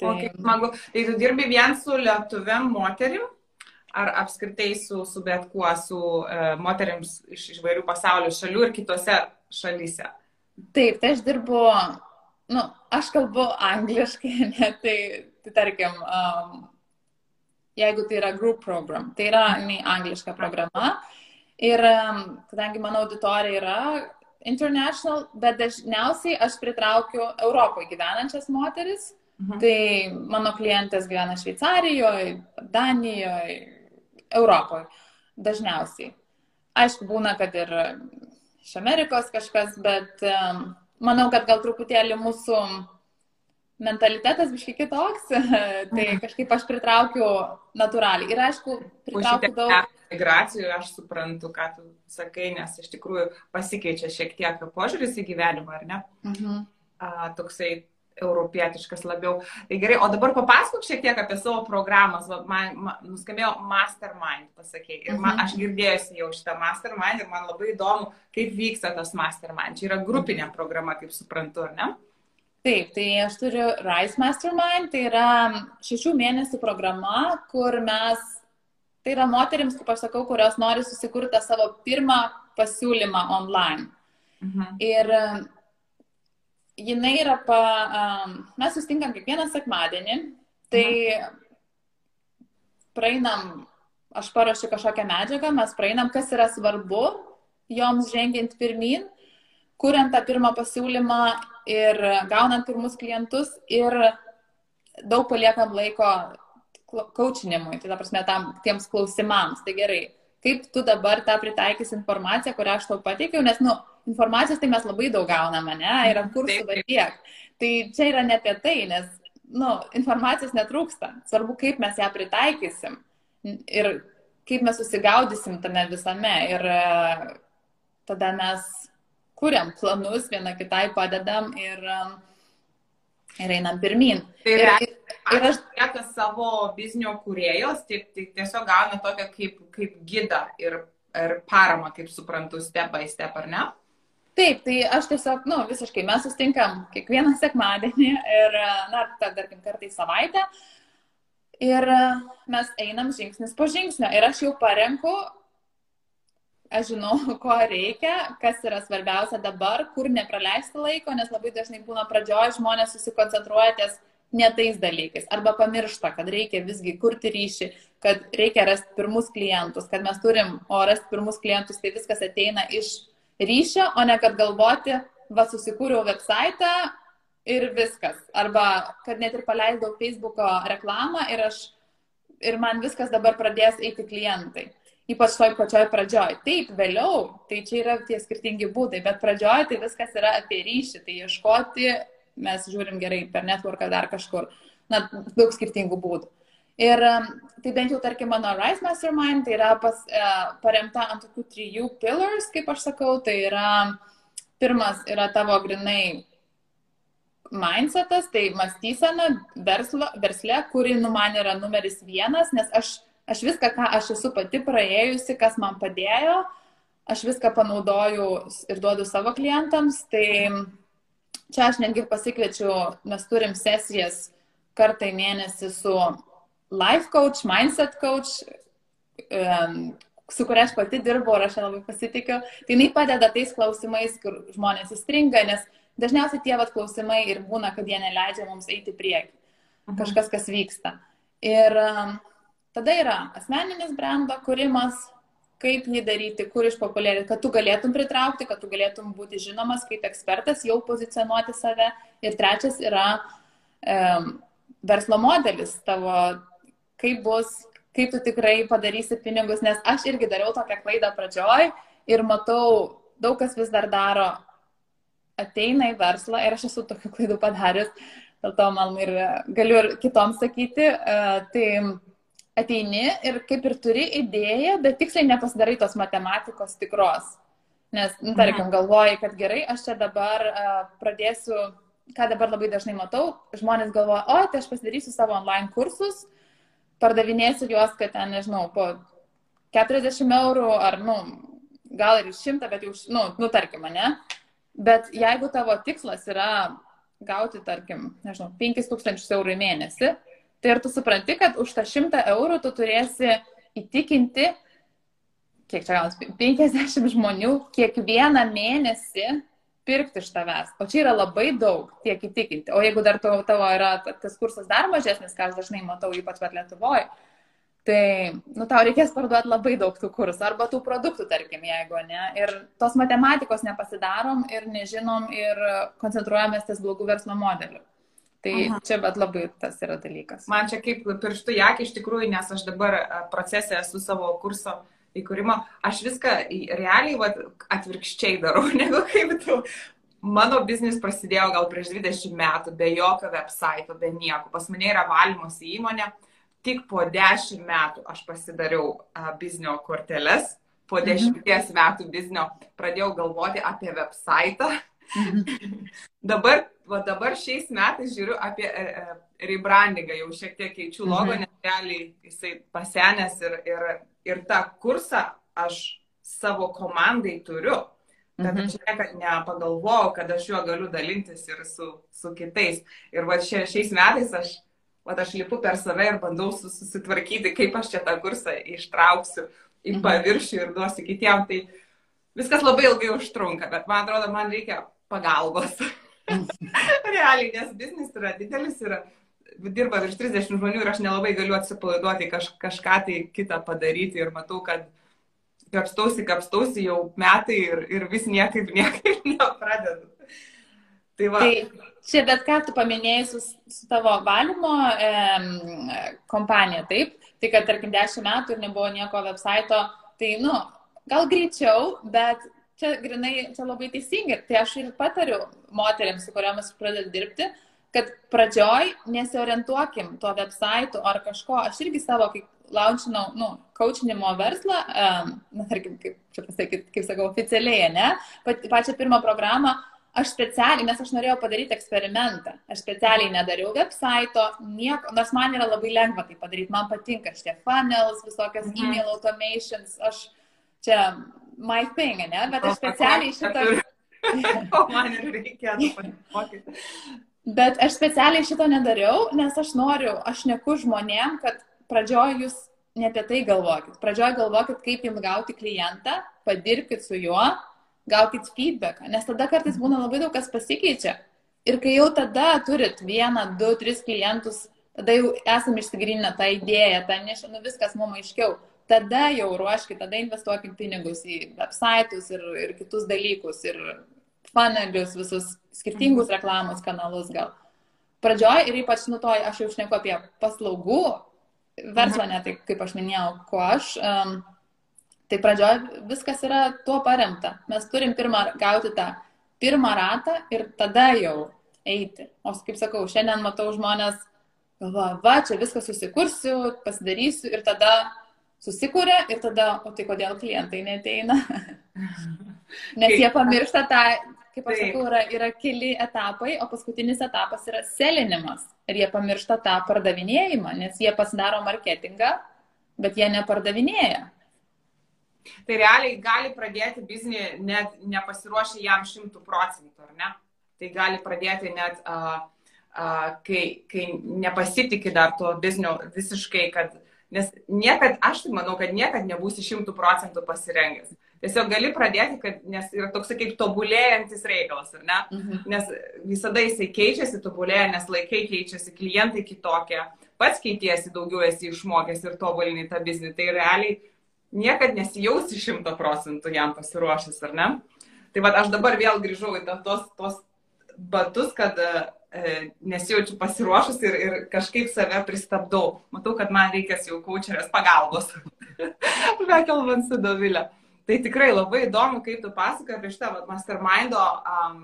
Tai... O kaip smagu. Tai tu dirbi vien su lietuviam moterim? Ar apskritai su, su bet kuo, su uh, moteriams iš įvairių pasaulio šalių ir kitose šalyse? Taip, tai aš dirbu, nu, aš kalbu angliškai, ne, tai, tai tarkim, um, jeigu tai yra group program. Tai yra nei angliška programa. Ir kadangi mano auditorija yra international, bet dažniausiai aš pritraukiu Europoje gyvenančias moteris. Mhm. Tai mano klientės gyvena Šveicarijoje, Danijoje, Europoje dažniausiai. Aišku, būna, kad ir iš Amerikos kažkas, bet manau, kad gal truputėlį mūsų mentalitetas biškai kitoks, tai mhm. kažkaip aš pritraukiu natūraliai. Ir aišku, pritraukiu daug. Migracijų aš suprantu, ką tu sakai, nes iš tikrųjų pasikeičia šiek tiek požiūris į gyvenimą, ar ne? Mhm. A, toksai europietiškas labiau. Tai gerai, o dabar papasakok šiek tiek apie savo programas. Man, man nuskambėjo Mastermind, pasakėjai. Ir man, aš girdėjusi jau šitą Mastermind ir man labai įdomu, kaip vyksta tas Mastermind. Čia yra grupinė programa, kaip suprantu, ar ne? Taip, tai aš turiu Rise Mastermind, tai yra šešių mėnesių programa, kur mes, tai yra moteriams, kaip aš sakau, kurios nori susikurti savo pirmą pasiūlymą online. Mhm. Ir jinai yra pa, um, mes sustinkam kiekvieną sekmadienį, tai mhm. praeinam, aš paruošiu kažkokią medžiagą, mes praeinam, kas yra svarbu joms žengiant pirmin, kuriant tą pirmą pasiūlymą ir gaunant pirmus klientus ir daug paliekam laiko coachinimui, tai ta prasme tam, tiems klausimams. Tai gerai, kaip tu dabar tą pritaikys informaciją, kurią aš tau pateikiau, nes, nu, informacijos tai mes labai daug gauname, ne, yra kursų dar tiek. Tai čia yra ne apie tai, nes, nu, informacijos netrūksta. Svarbu, kaip mes ją pritaikysim ir kaip mes susigaudysim tame visame. Ir e, tada mes kuriam planus, viena kitai padedam ir, e, ir einam pirmin. Tai ir, ir, ir aš lieka savo biznio kuriejos, tik, tik tiesiog gauna tokią kaip, kaip gidą ir, ir paramą, kaip suprantu, step by step, ar ne? Taip, tai aš tiesiog, nu, visiškai mes sustinkam kiekvieną sekmadienį ir, na, tarkim, kartą į savaitę. Ir mes einam žingsnis po žingsnio. Ir aš jau parenku, aš žinau, ko reikia, kas yra svarbiausia dabar, kur nepraleisti laiko, nes labai dažnai būna pradžioje žmonės susikoncentruoja ties ne tais dalykais. Arba pamiršta, kad reikia visgi kurti ryšį, kad reikia rasti pirmus klientus, kad mes turim, o rasti pirmus klientus, tai viskas ateina iš ryšio, o ne kad galvoti, va susikūriau website ir viskas. Arba kad net ir paleidau Facebook'o reklamą ir, aš, ir man viskas dabar pradės eiti klientai. Ypač toj pačioj pradžioj. Taip, vėliau, tai čia yra tie skirtingi būdai, bet pradžioj tai viskas yra apie ryšį, tai ieškoti, mes žiūrim gerai per networką dar kažkur, na, daug skirtingų būdų. Ir tai bent jau, tarkim, mano Rise Mastermind tai yra pas, e, paremta ant tokių trijų pillars, kaip aš sakau, tai yra pirmas yra tavo grinai mindsetas, tai mąstysena verslo, versle, kuri nu man yra numeris vienas, nes aš, aš viską, ką aš esu pati praėjusi, kas man padėjo, aš viską panaudoju ir duodu savo klientams, tai čia aš netgi pasikviečiu, mes turim sesijas kartą į mėnesį su life coach, mindset coach, su kuria aš pati dirbu ir aš labai pasitikiu, tai jinai padeda tais klausimais, kur žmonės įstringa, nes dažniausiai tie vat klausimai ir būna, kad jie neleidžia mums eiti prieki. Mhm. Kažkas, kas vyksta. Ir tada yra asmeninis brando kūrimas, kaip jį daryti, kur išpopuliarinti, kad tu galėtum pritraukti, kad tu galėtum būti žinomas kaip ekspertas, jau pozicionuoti save. Ir trečias yra um, verslo modelis tavo kaip bus, kaip tu tikrai padarysi pinigus, nes aš irgi dariau tokią klaidą pradžioj ir matau, daug kas vis dar daro, ateina į verslą ir aš esu tokių klaidų padarius, dėl to man ir galiu ir kitoms sakyti, uh, tai ateini ir kaip ir turi idėją, bet tiksliai nepasidarai tos matematikos tikros. Nes, nu, tarkim, galvoji, kad gerai, aš čia dabar uh, pradėsiu, ką dabar labai dažnai matau, žmonės galvoja, o, tai aš pasidarysiu savo online kursus, pardavinėsiu juos, kad ten, nežinau, po 40 eurų ar, nu, gal ir 100, bet jau, nu, nu tarkim, ne? Bet jeigu tavo tikslas yra gauti, tarkim, nežinau, 5000 eurų į mėnesį, tai ar tu supranti, kad už tą 100 eurų tu turėsi įtikinti, kiek čia gaunasi, 50 žmonių kiekvieną mėnesį pirkti iš tavęs. O čia yra labai daug tiek įtikinti. O jeigu dar tavo, tavo yra tas kursas dar mažesnis, ką aš dažnai matau, ypač pat Lietuvoje, Tai, nu, tau reikės parduoti labai daug tų kursų arba tų produktų, tarkim, jeigu ne. Ir tos matematikos nepasidarom ir nežinom ir koncentruojamės ties blogų verslo modeliu. Tai Aha. čia bet labai tas yra dalykas. Man čia kaip pirštų jakį iš tikrųjų, nes aš dabar procese esu savo kurso įkūrimo, aš viską realiai vat, atvirkščiai darau, negu kaip tu. Mano biznis prasidėjo gal prieš 20 metų, be jokio website, be nieko. Pas mane yra valymosi įmonė, tik po dešimt metų aš pasidariau biznio korteles, po mhm. dešimties mhm. metų biznio pradėjau galvoti apie website. Mhm. dabar, va dabar šiais metais žiūriu apie uh, rebrandingą, jau šiek tiek keičiu logo, mhm. nes realiai jisai pasenęs ir, ir, ir tą kursą aš savo komandai turiu. Kad mhm. aš niekad nepagalvojau, kad aš juo galiu dalintis ir su, su kitais. Ir va šia, šiais metais aš o aš lipu per save ir bandau susitvarkyti, kaip aš čia tą kursą ištrauksiu į mhm. paviršių ir duosiu kitiem. Tai viskas labai ilgai užtrunka, bet man atrodo, man reikia pagalbos. Realiai, nes biznis yra didelis, yra, dirba virš 30 žmonių ir aš nelabai galiu atsipalaiduoti kaž, kažką tai kitą padaryti ir matau, kad kapstausi, kapstausi jau metai ir, ir vis niekaip, niekaip nepradedu. Tai, va. tai čia bet ką tu paminėjai su, su tavo valymo e, kompanija, taip? Tai kad, tarkim, 10 metų ir nebuvo nieko website, tai, nu, gal greičiau, bet čia grinai, čia labai teisingai. Tai aš ir patariu moteriams, su kuriamis pradedu dirbti, kad pradžioj nesiorientuokim tuo website ar kažko. Aš irgi savo, kai launčinau, nu, coachinimo verslą, um, na, tarkim, kaip čia pasakyti, kaip sakau, oficialiai, ne, Pat, pačią pirmą programą, aš specialiai, nes aš norėjau padaryti eksperimentą, aš specialiai nedariau website, nieko, nors man yra labai lengva tai padaryti, man patinka šitie funnels, visokios mhm. email automations, aš čia my thing, ne, bet aš specialiai šitą... o man ir reikėtų pasimokyti. Bet aš specialiai šito nedariau, nes aš noriu, aš neku žmonėm, kad pradžioj jūs ne apie tai galvokit. Pradžioj galvokit, kaip jums gauti klientą, padirbkit su juo, gaukit feedbacką, nes tada kartais būna labai daug kas pasikeičia. Ir kai jau tada turit vieną, du, tris klientus, tada jau esame išsigryninę tą idėją, tą nišą, nu viskas mums aiškiau. Tada jau ruoškit, tada investuokit pinigus į websitus ir, ir kitus dalykus, ir funnelius, visus skirtingus reklamos kanalus gal. Pradžioj ir ypač nu to, aš jau šneku apie paslaugų verslą, ne tai kaip aš minėjau, ko aš. Um, Tai pradžioj viskas yra tuo paremta. Mes turim pirmą gauti tą pirmą ratą ir tada jau eiti. O kaip sakau, šiandien matau žmonės, galvoja, va, čia viską susikursiu, pasidarysiu ir tada susikūrė ir tada, o tai kodėl klientai neteina? Nes jie pamiršta tą, kaip aš sakau, yra, yra keli etapai, o paskutinis etapas yra selinimas. Ir jie pamiršta tą pardavinėjimą, nes jie pasidaro marketingą, bet jie nepardavinėja. Tai realiai gali pradėti biznį net nepasiruošę jam šimtų procentų, ar ne? Tai gali pradėti net, uh, uh, kai, kai nepasitikė dar to biznio visiškai, kad, nes niekad, aš tai manau, kad niekad nebūsi šimtų procentų pasirengęs. Tiesiog gali pradėti, kad, nes yra toks kaip tobulėjantis reikalas, ar ne? Mhm. Nes visada jisai keičiasi, tobulėja, nes laikai keičiasi, klientai kitokie, pats keitiesi, daugiau esi išmokęs ir tobulini tą biznį. Tai realiai niekad nesijausi šimto procentų jam pasiruošęs, ar ne? Tai va, aš dabar vėl grįžau į tos, tos batus, kad e, nesijaučiu pasiruošus ir, ir kažkaip save pristabdau. Matau, kad man reikės jau kočerės pagalbos. Bekalbant su Dovilė. Tai tikrai labai įdomu, kaip tu pasakoji apie šitą mastermindo um,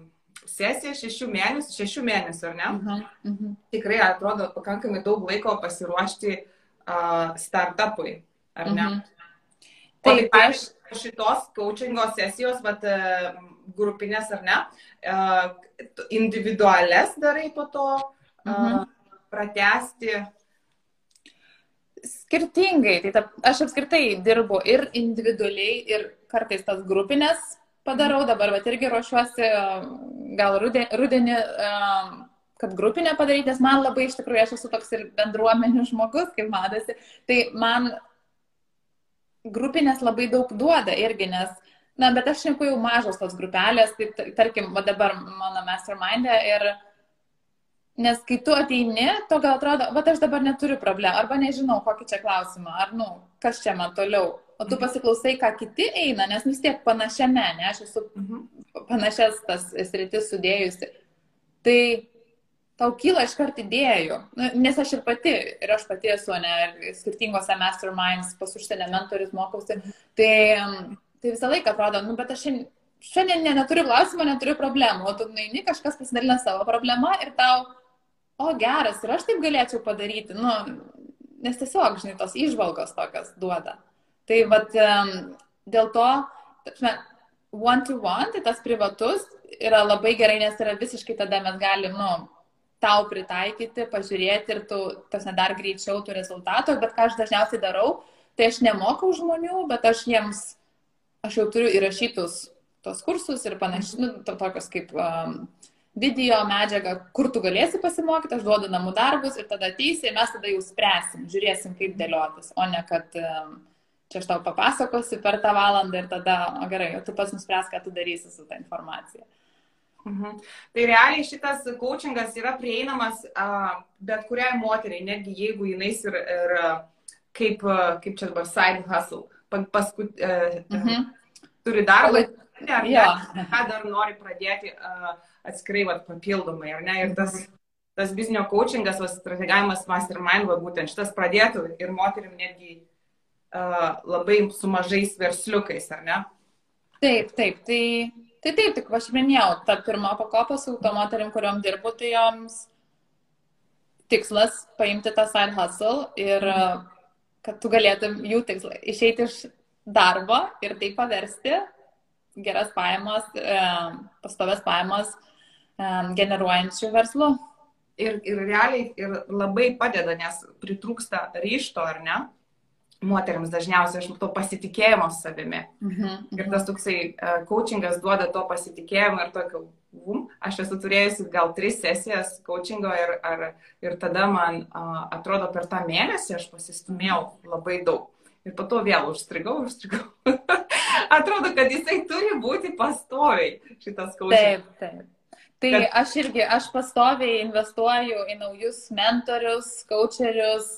sesiją šešių mėnesių, šešių mėnesių, ar ne? Uh -huh, uh -huh. Tikrai atrodo pakankamai daug laiko pasiruošti uh, startupui, ar ne? Uh -huh. Tai aš šitos coachingo sesijos, bet grupinės ar ne, e, individualias darai po to, e, mhm. pratesti. Skirtingai, tai ta, aš apskritai dirbu ir individualiai, ir kartais tas grupinės padarau, dabar bet irgi ruošiuosi gal rudenį, kad grupinę padaryti, nes man labai iš tikrųjų aš esu toks ir bendruomenių žmogus, kaip matosi, tai man grupinės labai daug duoda irgi, nes, na, bet aš šneku jau mažos tos grupelės, tai tarkim, va dabar mano mastermindė ir Nes kai tu ateini, to gal atrodo, va aš dabar neturiu problemų, arba nežinau, kokį čia klausimą, ar, nu, kas čia man toliau. O tu mhm. pasiklausai, ką kiti eina, nes vis tiek panašiame, ne, aš esu mhm. panašias tas sritis sudėjusi. Tai tau kyla iš karto idėjų, nu, nes aš ir pati, ir aš pati esu, ne, ir skirtingose masterminds, pas užsienio mentorius mokausi, tai, tai visą laiką atrodo, nu, bet aš šiandien, šiandien ne, neturiu klausimų, neturiu problemų, o tu naini, kažkas pasidalina savo problemą ir tau o geras, ir aš taip galėčiau padaryti, nu, nes tiesiog, žinai, tos išvalgos tokios duoda. Tai vad dėl to, one to one, tai tas privatus yra labai gerai, nes yra visiškai tada mes galim, nu, tau pritaikyti, pažiūrėti ir tu, tas dar greičiau tų rezultatų, bet ką aš dažniausiai darau, tai aš nemokau žmonių, bet aš jiems, aš jau turiu įrašytus tos kursus ir panašiai, nu, to, tokios kaip um, video medžiagą, kur tu galėsi pasimokyti, aš duodu namų darbus ir tada ateisi ir mes tada jau spręsim, žiūrėsim, kaip dėliotis, o ne kad čia aš tau papasakosiu per tą valandą ir tada, o gerai, o tu pats nuspręs, ką tu darysi su tą informacija. Mhm. Tai realiai šitas coachingas yra prieinamas uh, bet kuriai moteriai, netgi jeigu jinai ir, ir kaip, kaip čia dabar side hustle, paskui uh, mhm. turi darbą, ar ja. ką dar nori pradėti uh, atskirai vat, papildomai, ar ne? Ir tas, tas biznio coachingas, va, strategavimas mastermind, va, būtent šitas pradėtų ir moterim netgi uh, labai su mažais versliukais, ar ne? Taip, taip, tai, tai taip, tik aš minėjau, ta pirma pakopa su to moterim, kuriuom dirbu, tai joms tikslas paimti tą side hustle ir kad tu galėtum jų tikslą išeiti iš darbo ir tai paversti geras pajamas, pastovės pajamas generuojančių verslų. Ir, ir realiai ir labai padeda, nes pritrūksta ryšto, ar ne? Moteriams dažniausiai aš to pasitikėjimo savimi. Mhm. Ir tas toksai uh, coachingas duoda to pasitikėjimo ir tokio, um, aš esu turėjusi gal tris sesijas coachingo ir, ar, ir tada man uh, atrodo per tą mėnesį aš pasistumėjau labai daug. Ir po to vėl užstrigau, užstrigau. atrodo, kad jisai turi būti pastoviai šitas coachingas. Taip, taip. Tai kad... aš irgi, aš pastoviai investuoju į naujus mentorius, coacherius,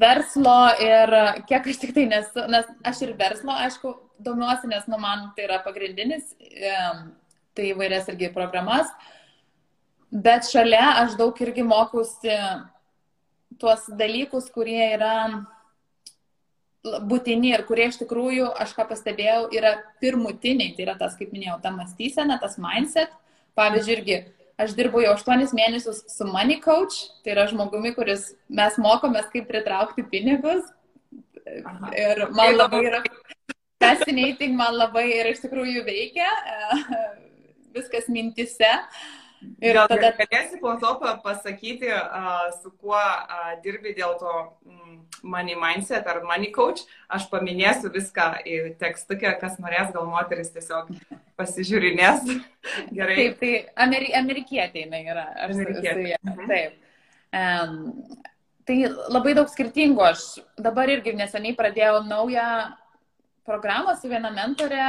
verslo ir kiek aš tik tai nesu, nes aš ir verslo, aišku, domiuosi, nes nu, man tai yra pagrindinis, tai įvairias irgi programas, bet šalia aš daug irgi mokusi tuos dalykus, kurie yra būtini ir kurie iš tikrųjų, aš ką pastebėjau, yra pirmutiniai, tai yra tas, kaip minėjau, ta mąstysena, tas mindset, Pavyzdžiui, irgi aš dirbu jau 8 mėnesius su Money Coach, tai yra žmogumi, kuris mes mokomės, kaip pritraukti pinigus. Aha. Ir man labai yra fascinating, man labai ir iš tikrųjų veikia viskas mintise. Ir Gal tada... galėsi po to pasakyti, uh, su kuo uh, dirbi dėl to mm, money mindset ar money coach. Aš paminėsiu viską į tekstukę, kas norės, gal moteris tiesiog pasižiūrinės. Gerai. Taip, tai Ameri amerikietė jinai yra. Amerikietė. Mhm. Taip. Um, tai labai daug skirtingų. Aš dabar irgi neseniai pradėjau naują programą su viena mentorė.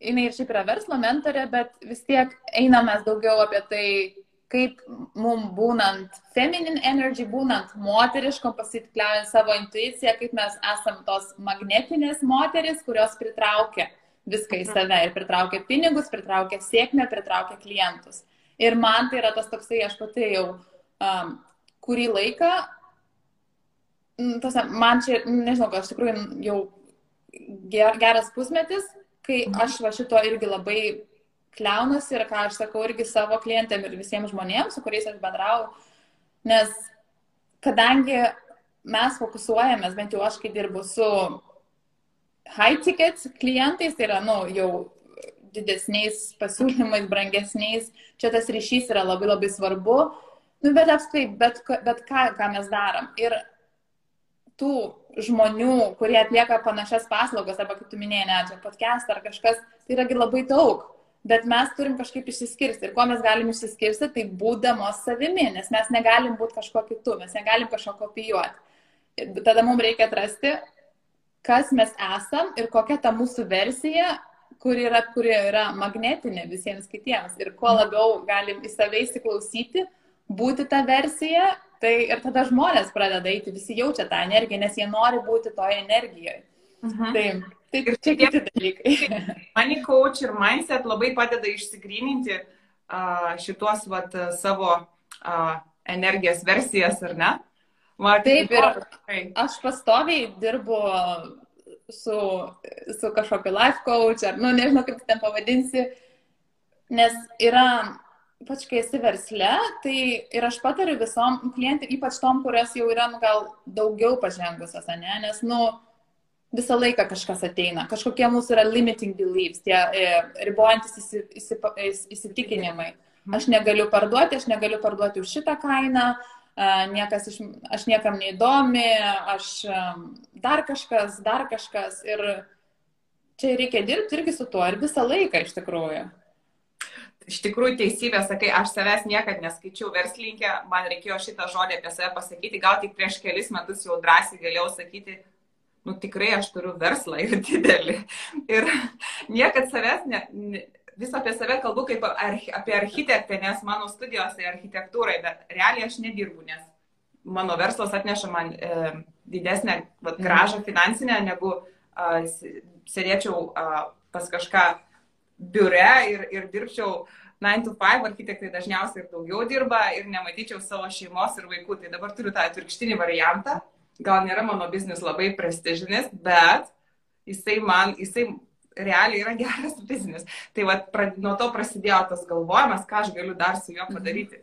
Jis ir šiaip yra verslo mentorė, bet vis tiek einamės daugiau apie tai, kaip mums būnant feminine energy, būnant moteriškom, pasitikliaujant savo intuiciją, kaip mes esam tos magnetinės moteris, kurios pritraukia viską į mhm. save ir pritraukia pinigus, pritraukia sėkmę, pritraukia klientus. Ir man tai yra tas toksai, aš pati jau um, kurį laiką, tas, man čia, nežinau, gal iš tikrųjų jau ger, geras pusmetis, kai aš va šito irgi labai kliaunusi ir ką aš sakau irgi savo klientėm ir visiems žmonėms, su kuriais aš bendrauju, nes kadangi mes fokusuojamės, bent jau aš kai dirbu su high ticket klientais, tai yra, nu, jau didesniais pasiūlymais, brangesniais, čia tas ryšys yra labai labai svarbu, nu, bet apskritai, bet, bet ką, ką mes darom. Ir tų žmonių, kurie atlieka panašias paslaugas, arba kaip tu minėjai, net podcast ar kažkas, tai yragi labai daug. Bet mes turim kažkaip išsiskirsti. Ir kuo mes galim išsiskirsti, tai būdamos savimi, nes mes negalim būti kažkuo kitu, mes negalim kažko kopijuoti. Ir tada mums reikia atrasti, kas mes esam ir kokia ta mūsų versija, kuri yra, kuri yra magnetinė visiems kitiems. Ir kuo labiau galim į save įsiklausyti, būti tą versiją, tai ir tada žmonės pradeda eiti, visi jaučia tą energiją, nes jie nori būti toje energijoje. Mhm. Tai, tai ir čia kiti dalykai. Money coach ir mindset labai padeda išsigryninti uh, šitos vat, savo uh, energijos versijas, ar ne? Va, Taip, ir aš pastoviai dirbu su, su kažkokiu life coach, ar, nu, nežinau, kaip ten pavadinsi, nes yra ypač kai esi versle, tai ir aš patariu visom klientam, ypač tom, kurios jau yra, nu, gal daugiau pažengusios, ne, nes, nu, visą laiką kažkas ateina, kažkokie mūsų yra limiting beliefs, tie e, ribojantis įsi, įsi, įsitikinimai. Aš negaliu parduoti, aš negaliu parduoti už šitą kainą, niekas iš, aš niekam neįdomi, aš dar kažkas, dar kažkas. Ir čia reikia dirbti irgi su tuo ir visą laiką iš tikrųjų iš tikrųjų teisybė, sakai, aš savęs niekada neskaičiau verslininkė, man reikėjo šitą žodį apie save pasakyti, gal tik prieš kelis metus jau drąsiai galėjau sakyti, nu tikrai aš turiu verslą ir didelį. Ir niekad savęs, ne, ne, vis apie save kalbu kaip apie architektę, nes mano studijos tai architektūrai, bet realiai aš nedirbu, nes mano verslas atneša man e, didesnę vat, gražą finansinę, negu e, sėdėčiau e, pas kažką biure ir, ir dirbčiau 9 to 5, architektai dažniausiai ir daugiau dirba ir nematyčiau savo šeimos ir vaikų. Tai dabar turiu tą atvirkštinį variantą. Gal nėra mano biznis labai prestižinis, bet jisai man, jisai realiai yra geras biznis. Tai va, pra, nuo to prasidėjo tas galvojimas, ką aš galiu dar su juo mhm. padaryti.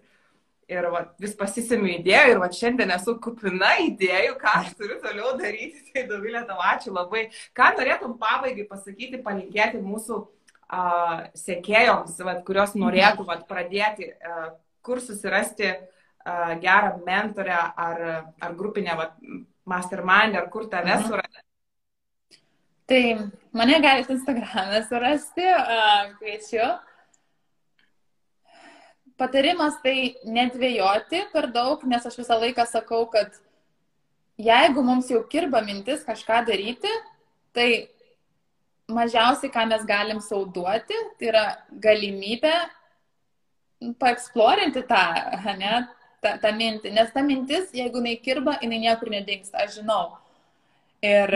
Ir va, vis pasisėmiu idėjų ir va, šiandien esu kupina idėjų, ką aš turiu toliau daryti. Tai Dovilė, tau ačiū labai. Ką norėtum pabaigai pasakyti, palinkėti mūsų uh, sekėjoms, vat, kurios norėtų vat, pradėti, uh, kur susirasti uh, gerą mentorę ar, ar grupinę vat, mastermind, ar kur tave mhm. surasti? Tai mane galite Instagram'e surasti, kviečiu. Patarimas tai nedvėjoti per daug, nes aš visą laiką sakau, kad jeigu mums jau kirba mintis kažką daryti, tai mažiausiai, ką mes galim sauduoti, tai yra galimybė paeksplorinti tą, ne, tą, tą mintį. Nes ta mintis, jeigu jinai kirba, jinai niekur nedingsta, aš žinau. Ir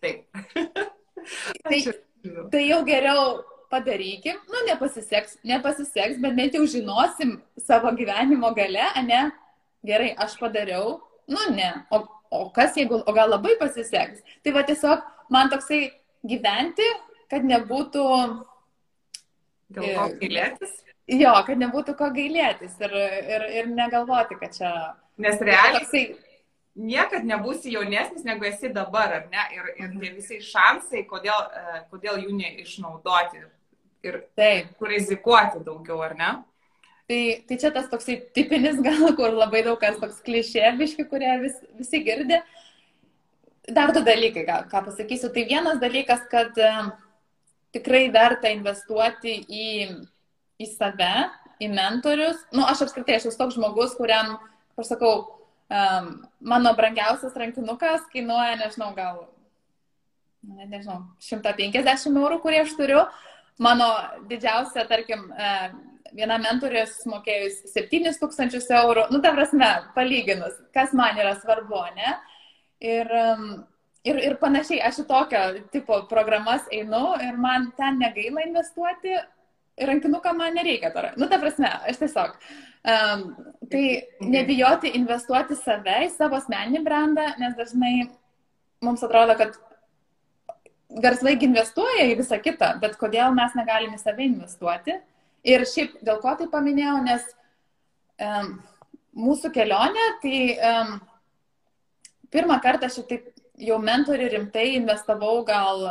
taip. tai, tai jau geriau padarykim, nu, nepasiseks, nepasiseks, bet bent jau žinosim savo gyvenimo gale, ne, gerai, aš padariau, nu, ne, o, o kas jeigu, o gal labai pasiseks. Tai va tiesiog man toksai gyventi, kad nebūtų... Dėl ko gailėtis? Jo, kad nebūtų ko gailėtis ir, ir, ir negalvoti, kad čia... Nes realiai toksai... niekad nebūsi jaunesnis, negu esi dabar, ar ne? Ir, ir tie visi šansai, kodėl, e, kodėl jų neišnaudoti ir Taip. kur rizikuoti daugiau, ar ne? Tai, tai čia tas toksai tipinis gal, kur labai daug kas toks klišėviški, kurie vis, visi girdi. Uh, dar du dalykai, ką, ką pasakysiu. Tai vienas dalykas, kad tikrai verta investuoti į, į save, į mentorius. Na, nu, aš apskritai, aš esu toks žmogus, kuriam, aš sakau, um, mano brangiausias rankinukas kainuoja, nežinau, gal, ne, nežinau, 150 eurų, kurį aš turiu. Mano didžiausia, tarkim, viena mentorė sumokėjus 7000 eurų, nu, ta prasme, palyginus, kas man yra svarbu, ne? Ir, ir, ir panašiai, aš į tokio tipo programas einu ir man ten negaila investuoti, rankinuką man nereikia. Tar. Nu, ta prasme, aš tiesiog. Um, tai nebijoti investuoti save į savo asmeninį brandą, nes dažnai mums atrodo, kad verslai investuoja į visą kitą, bet kodėl mes negalime į save investuoti. Ir šiaip dėl ko tai paminėjau, nes um, mūsų kelionė, tai um, pirmą kartą aš taip jau mentorių rimtai investavau gal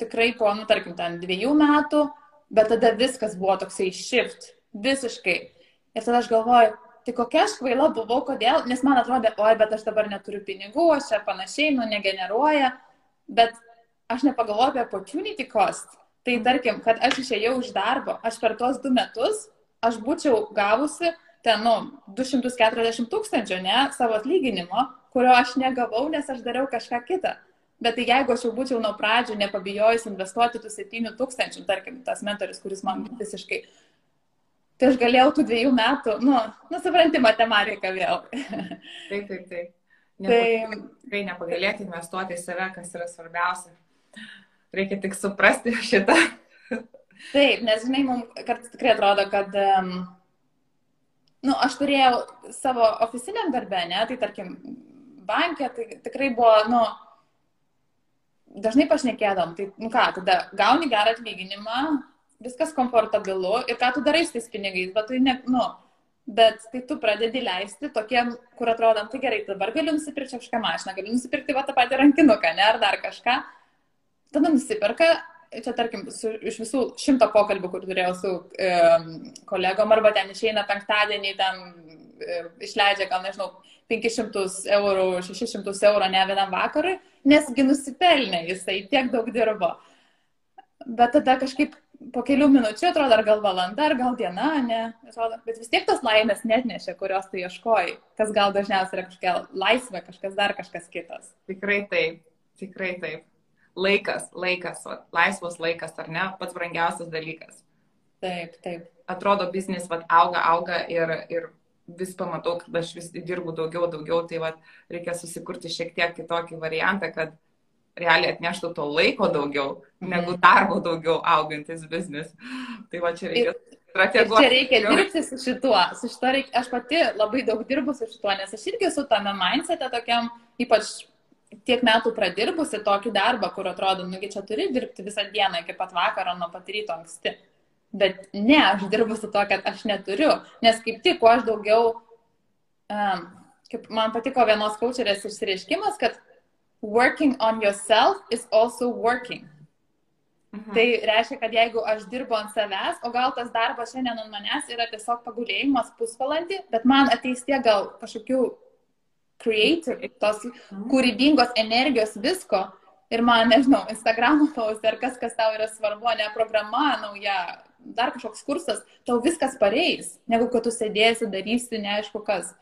tikrai po, nu, tarkim, ten dviejų metų, bet tada viskas buvo toksai shift, visiškai. Ir tada aš galvoju, tai kokia aš kvaila buvau, kodėl, nes man atrodė, oi, bet aš dabar neturiu pinigų, aš čia panašiai, nu, negeneruoja, bet aš nepagalvoju apie opportunity cost. Tai tarkim, kad aš išėjau iš darbo, aš per tuos du metus, aš būčiau gavusi ten, nu, 240 tūkstančių, ne, savo atlyginimo, kurio aš negavau, nes aš dariau kažką kitą. Bet tai jeigu aš jau būčiau nuo pradžių nepabijojus investuoti tų 7 tūkstančių, tarkim, tas mentorius, kuris man visiškai Tai aš galėjau tų dviejų metų, nu, nusipranti matematiką vėl. Taip, taip, taip. Nepa, tai tikrai nepagailėti investuoti į save, kas yra svarbiausia. Reikia tik suprasti šitą. Taip, nes žinai, mums kartais tikrai atrodo, kad, um, nu, aš turėjau savo oficiniam darbę, ne, tai tarkim, bankė, tai tikrai buvo, nu, dažnai pašnekėdam, tai, nu ką, tada gauni gerą atlyginimą, viskas komfortabilu ir ką tu darai su tais pinigais, bet tu, ne, nu, bet tai tu pradedi leisti tokiem, kur atrodom, tai gerai, dabar galiu nusipirkti kažką mašiną, galiu nusipirkti va tą patį rankinuką, ne, ar dar kažką. Tada nusiperka, čia tarkim, su, iš visų šimto pokalbių, kur turėjau su e, kolegom, arba ten išeina penktadienį, ten e, išleidžia, gal nežinau, 500 eurų, 600 eurų ne vienam vakarui, nesgi nusipelnė jisai, tiek daug dirbo. Bet tada kažkaip po kelių minučių atrodo, ar gal valanda, ar gal diena, ne, atrodo, bet vis tiek tos laimės net nešė, kurios tu ieškojai, kas gal dažniausiai yra kažkokia laisvė, kažkas dar kažkas kitas. Tikrai taip, tikrai taip. Laikas, laikas, o, laisvas laikas, ar ne, pats brangiausias dalykas. Taip, taip. Atrodo, biznis vat, auga, auga ir, ir vis pamatau, kad aš vis dirbu daugiau, daugiau, tai vat, reikia susikurti šiek tiek kitokį variantą, kad realiai atneštų to laiko daugiau, mhm. negu darbo daugiau augantis biznis. Tai va čia reikia. Strateguoti. Čia reikia dirbti su šituo. Su šituo reikia, aš pati labai daug dirbu su šituo, nes aš irgi esu tame mindset'e tokiam, ypač tiek metų pradirbusi tokį darbą, kur atrodo, nugi čia turi dirbti visą dieną iki pat vakaro, nuo pat ryto anksti. Bet ne, aš dirbu su to, kad aš neturiu. Nes kaip tik, kuo aš daugiau, um, kaip man patiko vienos kočerės išsireiškimas, kad working on yourself is also working. Mhm. Tai reiškia, kad jeigu aš dirbu ant savęs, o gal tas darbas šiandien ant manęs yra tiesiog pagulėjimas pusvalandį, bet man ateis tiek gal kažkokių creative, tos mhm. kūrybingos energijos visko ir man, nežinau, Instagram post ar kas, kas tau yra svarbu, ne programa nauja, dar kažkoks kursas, tau viskas pareis, negu kad tu sėdėsi, darysi neaišku kas.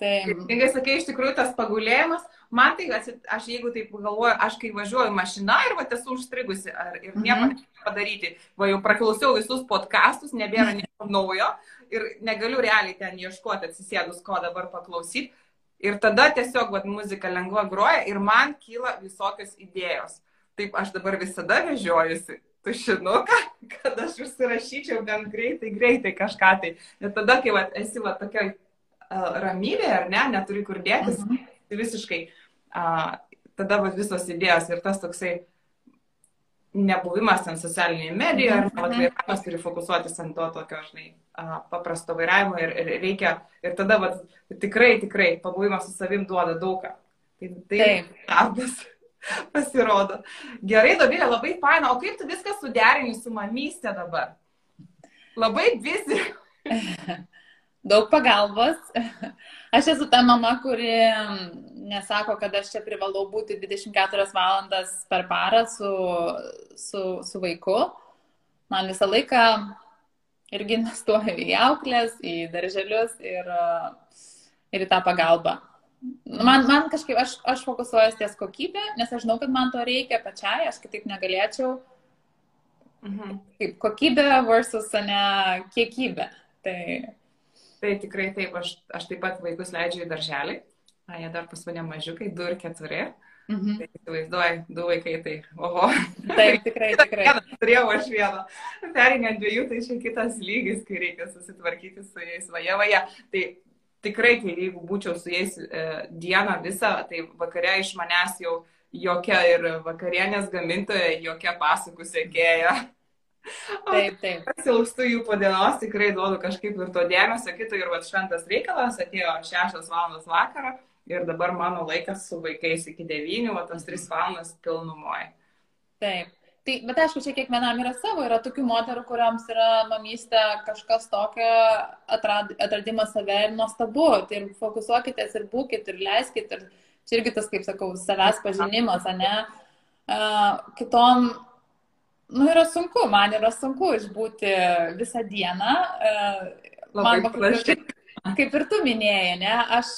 Tai... Kai sakai, iš tikrųjų tas pagulėjimas, man tai, aš jeigu taip galvoju, aš kai važiuoju mašina ir va esu užstrigusi ar, ir mhm. nieko mm -hmm. padaryti, va jau praklausiau visus podkastus, nebėra nieko naujo ir negaliu realiai ten ieškoti atsisėdus, ko dabar paklausyti. Ir tada tiesiog vat, muzika lengva groja ir man kyla visokios idėjos. Taip aš dabar visada vežiojusi tušinuką, kad aš užsirašyčiau gan greitai, greitai kažką tai. Ir tada, kai va, esi va, tokia uh, ramybė, ar ne, neturi kur dėtis, mhm. tai visiškai uh, tada va, visos idėjos ir tas toksai nebuvimas ant socialinėje medijoje, ar mhm. vairavimas turi fokusuotis ant to tokio, žinai, uh, paprasto vairavimo ir, ir reikia, ir tada va, tikrai, tikrai pabuvimas su savim duoda daugą. Tai tai darbas. Pasirodo. Gerai, Dovilė, labai faina. O kaip tu viską suderini su mamystė dabar? Labai vizi. Daug pagalbos. Aš esu ta mama, kuri nesako, kad aš čia privalau būti 24 valandas per parą su, su, su vaiku. Man visą laiką irgi investuoju į auklės, į darželius ir, ir į tą pagalbą. Man, man kažkaip, aš, aš fokusuoju ties kokybę, nes aš žinau, kad man to reikia pačiai, aš kitaip negalėčiau. Mhm. Kaip kokybė versus ne kiekybė. Tai... tai tikrai taip, aš, aš taip pat vaikus leidžiu į darželį. A, jie dar pas mane mažiukai, du ir keturi. Mhm. Tai įsivaizduoju, du vaikai, tai oho. Taip, tikrai, tikrai. Vieną, turėjau aš vieną. Perinant dviejų, tai čia kitas lygis, kai reikia susitvarkyti su jais vaje vaje. Tai tikrai, kai jeigu būčiau su jais e, dieną visą, tai vakare iš manęs jau jokia ir vakarienės gamintoja, jokia pasakų sėkėja. Taip, taip. Pasilgstu jų po dienos, tikrai duodu kažkaip ir to dėmesio, kito ir va šventas reikalas, atėjo 6 val. vakaro ir dabar mano laikas su vaikais iki 9, o tas 3 valandas pilnumoje. Taip. Tai, bet aišku, čia kiekvienam yra savo, yra tokių moterų, kuriams yra mamystė kažkas tokio, atrad, atradimas save ir nuostabu. Tai ir fokusuokitės ir būkit ir leiskit. Ir čia irgi tas, kaip sakau, savęs pažinimas, ne? Uh, kitom, nu, yra sunku, man yra sunku išbūti visą dieną. Uh, man, kaip, kaip ir tu minėjai, ne? Aš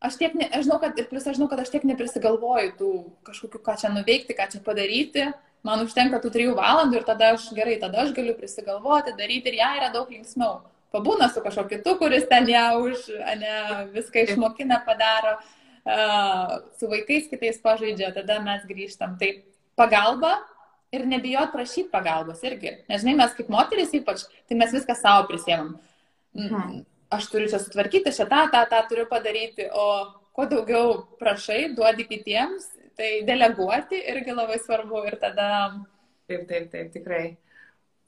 aš tiek, ne, aš žinau, kad ir plus aš žinau, kad aš tiek neprisigalvoju tų kažkokių, ką čia nuveikti, ką čia padaryti man užtenka tų trijų valandų ir tada aš gerai, tada aš galiu prisigalvoti, daryti ir ją yra daug linksmiau. pabūna su kažkokiu kitu, kuris ten ją už, ne, viską išmokina, padaro, uh, su vaikais kitais pažaidžia, tada mes grįžtam. Tai pagalba ir nebijot prašyti pagalbos irgi. Nežinai, mes kaip moteris ypač, tai mes viską savo prisėmam. Aš turiu čia sutvarkyti, šitą, tą, tą turiu padaryti, o kuo daugiau prašai, duodi kitiems, tai deleguoti irgi labai svarbu ir tada. Taip, taip, taip, tikrai.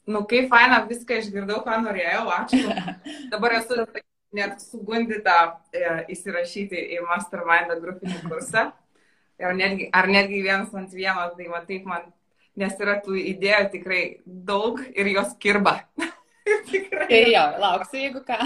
Nu, kaip faina, viską išgirdau, ką norėjau, ačiū. Dabar esu net sugundyta e, įsirašyti į Mastermind grupinį kursą. Ar netgi, ar netgi vienas ant vieno, tai va taip man, nes yra tų idėjų tikrai daug ir jos kirba. tikrai. Tai jo, lauksiu, jeigu ką.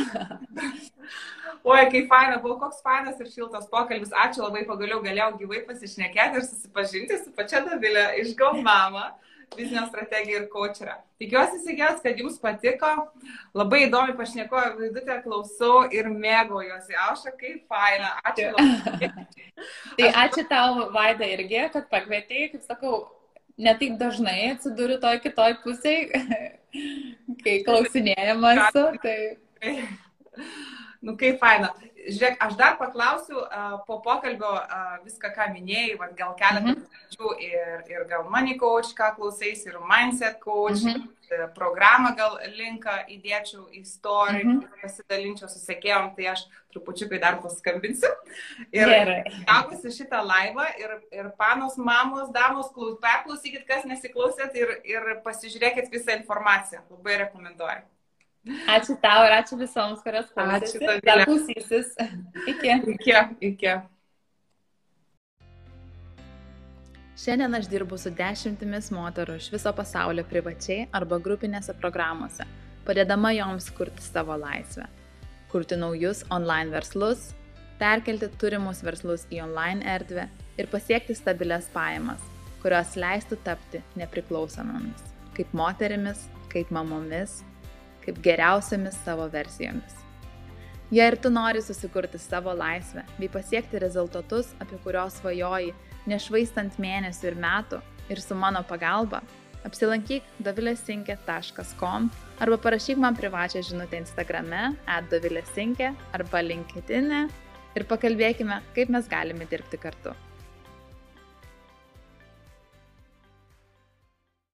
Oi, kaip faina, buvo koks fainas ir šiltas pokalbis. Ačiū labai, pagaliau galėjau gyvai pasišnekėti ir susipažinti su pačia Davilė iš Gal Mama biznio strategija ir kočerą. Tikiuosi, Sigės, kad jums patiko. Labai įdomi pašnekojo vaidutė, klausau ir mėgaujuosi. Auša, kaip faina. Ačiū. tai ačiū tau, Vaida, irgi, kad pakvietėjai, kaip sakau, netaip dažnai atsiduriu toj kitoj pusėje, kai klausinėjamas. Tai... Nu, kaip faina žiūrėk, aš dar paklausiu uh, po pokalbio uh, viską, ką minėjai, vat, gal keletą mm -hmm. ir, ir gal money coach, ką klausais, ir mindset coach, mm -hmm. programą gal linką įdėčiau į story, mm -hmm. pasidalinčiau su sekėjom, tai aš trupučiukai dar paskambinsiu. Ir gavusi šitą laivą ir, ir panos, mamos, damos, perklausykit, kas nesiklausėt ir, ir pasižiūrėkit visą informaciją. Labai rekomenduoju. Ačiū tau ir ačiū visoms, kurios klausėsi. Ačiū tau. klausysis. Iki. Iki. Iki. Šiandien aš dirbu su dešimtimis moterų iš viso pasaulio privačiai arba grupinėse programuose, padėdama joms kurti savo laisvę, kurti naujus online verslus, perkelti turimus verslus į online erdvę ir pasiekti stabilias pajamas, kurios leistų tapti nepriklausomomis, kaip moterimis, kaip mamomis kaip geriausiamis savo versijomis. Jei ir tu nori susikurti savo laisvę bei pasiekti rezultatus, apie kuriuos svajoji, nešvaistant mėnesių ir metų ir su mano pagalba, apsilankyk davilesinkė.com arba parašyk man privačią žinutę Instagrame atdavilesinkė arba LinkedIn e ir pakalbėkime, kaip mes galime dirbti kartu.